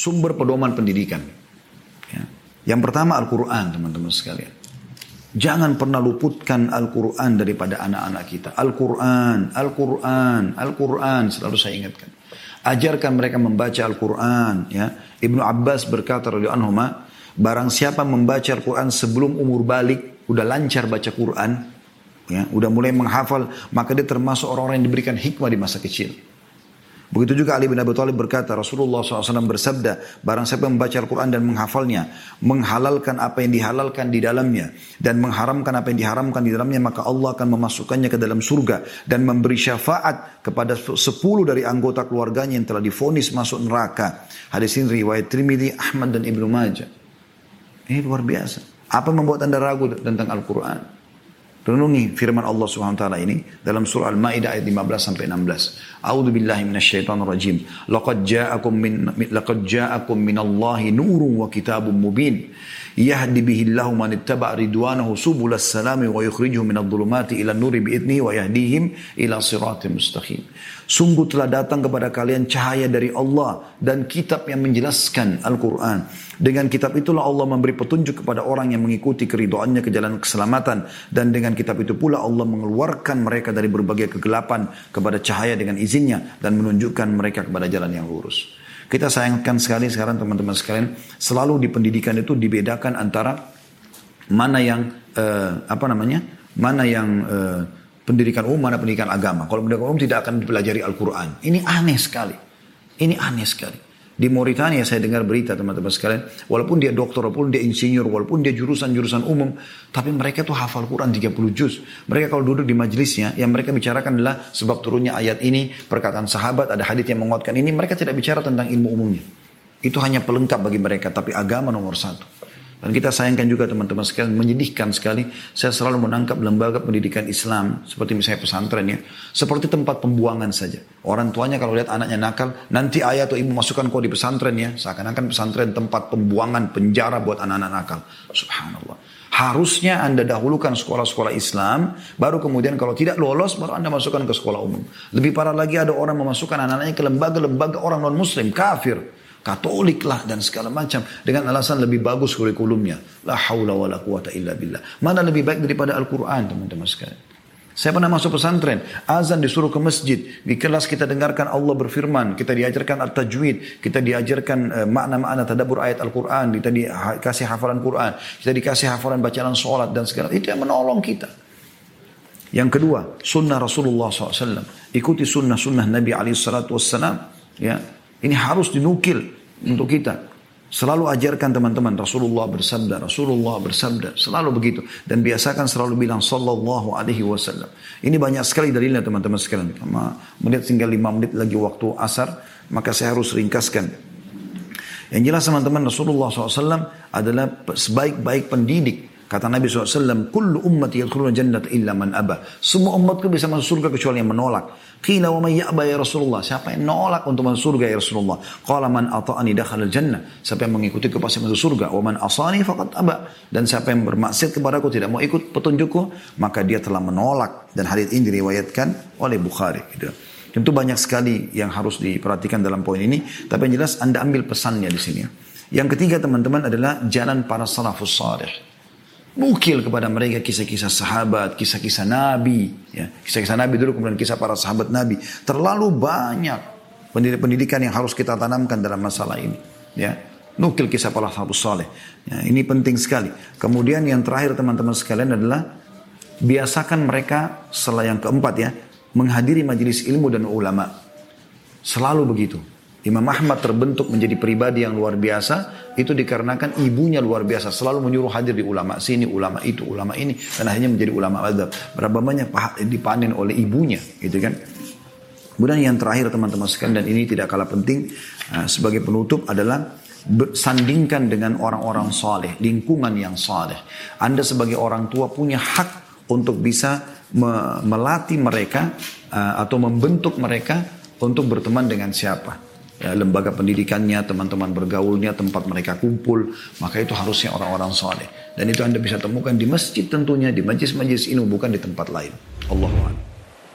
sumber pedoman pendidikan. Ya. Yang pertama Al-Quran teman-teman sekalian. Jangan pernah luputkan Al-Quran daripada anak-anak kita. Al-Quran, Al-Quran, Al-Quran selalu saya ingatkan. Ajarkan mereka membaca Al-Quran. Ya. Ibnu Abbas berkata radhiyallahu anhu, barang siapa membaca Al-Quran sebelum umur balik, udah lancar baca Quran, ya, udah mulai menghafal, maka dia termasuk orang-orang yang diberikan hikmah di masa kecil. Begitu juga Ali bin Abi Thalib berkata, Rasulullah SAW bersabda, barang siapa membaca Al-Quran dan menghafalnya, menghalalkan apa yang dihalalkan di dalamnya, dan mengharamkan apa yang diharamkan di dalamnya, maka Allah akan memasukkannya ke dalam surga, dan memberi syafaat kepada sepuluh dari anggota keluarganya yang telah difonis masuk neraka. Hadis ini riwayat Trimidi, Ahmad dan Ibnu Majah. Ini luar biasa. Apa membuat anda ragu tentang Al-Quran? Renungi firman Allah Subhanahu wa taala ini dalam surah Al-Maidah ayat 15 sampai 16. A'udzu billahi minasyaitonir rajim. Laqad ja'akum min laqad ja'akum minallahi nurun wa kitabun mubin. Yahdi Allahu man ittaba ridwanahu subulas salami wa yukhrijuhum minadh dhulumati ila nuri bi'idnihi wa yahdihim ila siratim. Sungguh telah datang kepada kalian cahaya dari Allah dan kitab yang menjelaskan Al-Quran. Dengan kitab itulah Allah memberi petunjuk kepada orang yang mengikuti keridoannya ke jalan keselamatan. Dan dengan kitab itu pula Allah mengeluarkan mereka dari berbagai kegelapan kepada cahaya dengan izinnya. Dan menunjukkan mereka kepada jalan yang lurus. Kita sayangkan sekali sekarang teman-teman sekalian. Selalu di pendidikan itu dibedakan antara mana yang, uh, apa namanya, mana yang... Uh, pendidikan umum mana pendidikan agama. Kalau pendidikan umum tidak akan dipelajari Al-Quran. Ini aneh sekali. Ini aneh sekali. Di Mauritania saya dengar berita teman-teman sekalian. Walaupun dia dokter, walaupun dia insinyur, walaupun dia jurusan-jurusan umum. Tapi mereka tuh hafal Quran 30 juz. Mereka kalau duduk di majelisnya, yang mereka bicarakan adalah sebab turunnya ayat ini, perkataan sahabat, ada hadis yang menguatkan ini. Mereka tidak bicara tentang ilmu umumnya. Itu hanya pelengkap bagi mereka. Tapi agama nomor satu. Dan kita sayangkan juga teman-teman sekalian, menyedihkan sekali. Saya selalu menangkap lembaga pendidikan Islam, seperti misalnya pesantren ya, seperti tempat pembuangan saja. Orang tuanya kalau lihat anaknya nakal, nanti ayah atau ibu masukkan kau di pesantren ya, seakan-akan pesantren tempat pembuangan, penjara buat anak-anak nakal. Subhanallah. Harusnya Anda dahulukan sekolah-sekolah Islam, baru kemudian kalau tidak lolos, baru Anda masukkan ke sekolah umum. Lebih parah lagi ada orang memasukkan anak-anaknya ke lembaga-lembaga orang non-muslim, kafir. Katolik lah dan segala macam dengan alasan lebih bagus kurikulumnya. La haula wala quwata illa billah. Mana lebih baik daripada Al-Qur'an teman-teman sekalian. Saya pernah masuk pesantren, azan disuruh ke masjid, di kelas kita dengarkan Allah berfirman, kita diajarkan at-tajwid, kita diajarkan uh, makna-makna tadabbur ayat Al-Qur'an, kita dikasih hafalan Qur'an, kita dikasih hafalan bacaan sholat dan segala itu yang menolong kita. Yang kedua, sunnah Rasulullah SAW. Ikuti sunnah-sunnah Nabi SAW. Ya, ini harus dinukil untuk kita. Selalu ajarkan teman-teman Rasulullah bersabda, Rasulullah bersabda, selalu begitu dan biasakan selalu bilang sallallahu alaihi wasallam. Ini banyak sekali dalilnya teman-teman sekalian. Menit tinggal lima menit lagi waktu asar, maka saya harus ringkaskan. Yang jelas teman-teman Rasulullah SAW adalah sebaik-baik pendidik Kata Nabi SAW, Kullu ummati yadkhuluna jannat illa man aba. Semua umatku bisa masuk surga kecuali yang menolak. Qila wa man ya'ba ya Rasulullah. Siapa yang menolak untuk masuk surga ya Rasulullah? Qala man ata'ani dakhala jannah. Siapa yang mengikuti pasti masuk surga. Wa man asani faqad aba. Dan siapa yang bermaksiat kepadaku tidak mau ikut petunjukku, maka dia telah menolak. Dan hadis ini diriwayatkan oleh Bukhari. Gitu. Tentu banyak sekali yang harus diperhatikan dalam poin ini. Tapi yang jelas Anda ambil pesannya di sini. Yang ketiga teman-teman adalah jalan para salafus salih. Nukil kepada mereka kisah-kisah sahabat, kisah-kisah Nabi. Ya. Kisah-kisah Nabi dulu kemudian kisah para sahabat Nabi. Terlalu banyak pendidikan yang harus kita tanamkan dalam masalah ini. Ya. Nukil kisah para sahabat soleh. Ya, ini penting sekali. Kemudian yang terakhir teman-teman sekalian adalah biasakan mereka setelah yang keempat ya. Menghadiri majelis ilmu dan ulama. Selalu begitu. Imam Ahmad terbentuk menjadi pribadi yang luar biasa. Itu dikarenakan ibunya luar biasa. Selalu menyuruh hadir di ulama sini ulama itu ulama ini. Dan akhirnya menjadi ulama adab berapa banyak dipanen oleh ibunya gitu kan? Kemudian yang terakhir teman-teman sekalian dan ini tidak kalah penting uh, sebagai penutup adalah sandingkan dengan orang-orang saleh lingkungan yang saleh. Anda sebagai orang tua punya hak untuk bisa melatih mereka uh, atau membentuk mereka untuk berteman dengan siapa ya, lembaga pendidikannya, teman-teman bergaulnya, tempat mereka kumpul, maka itu harusnya orang-orang soleh. Dan itu Anda bisa temukan di masjid tentunya, di majlis-majlis ini bukan di tempat lain. Allah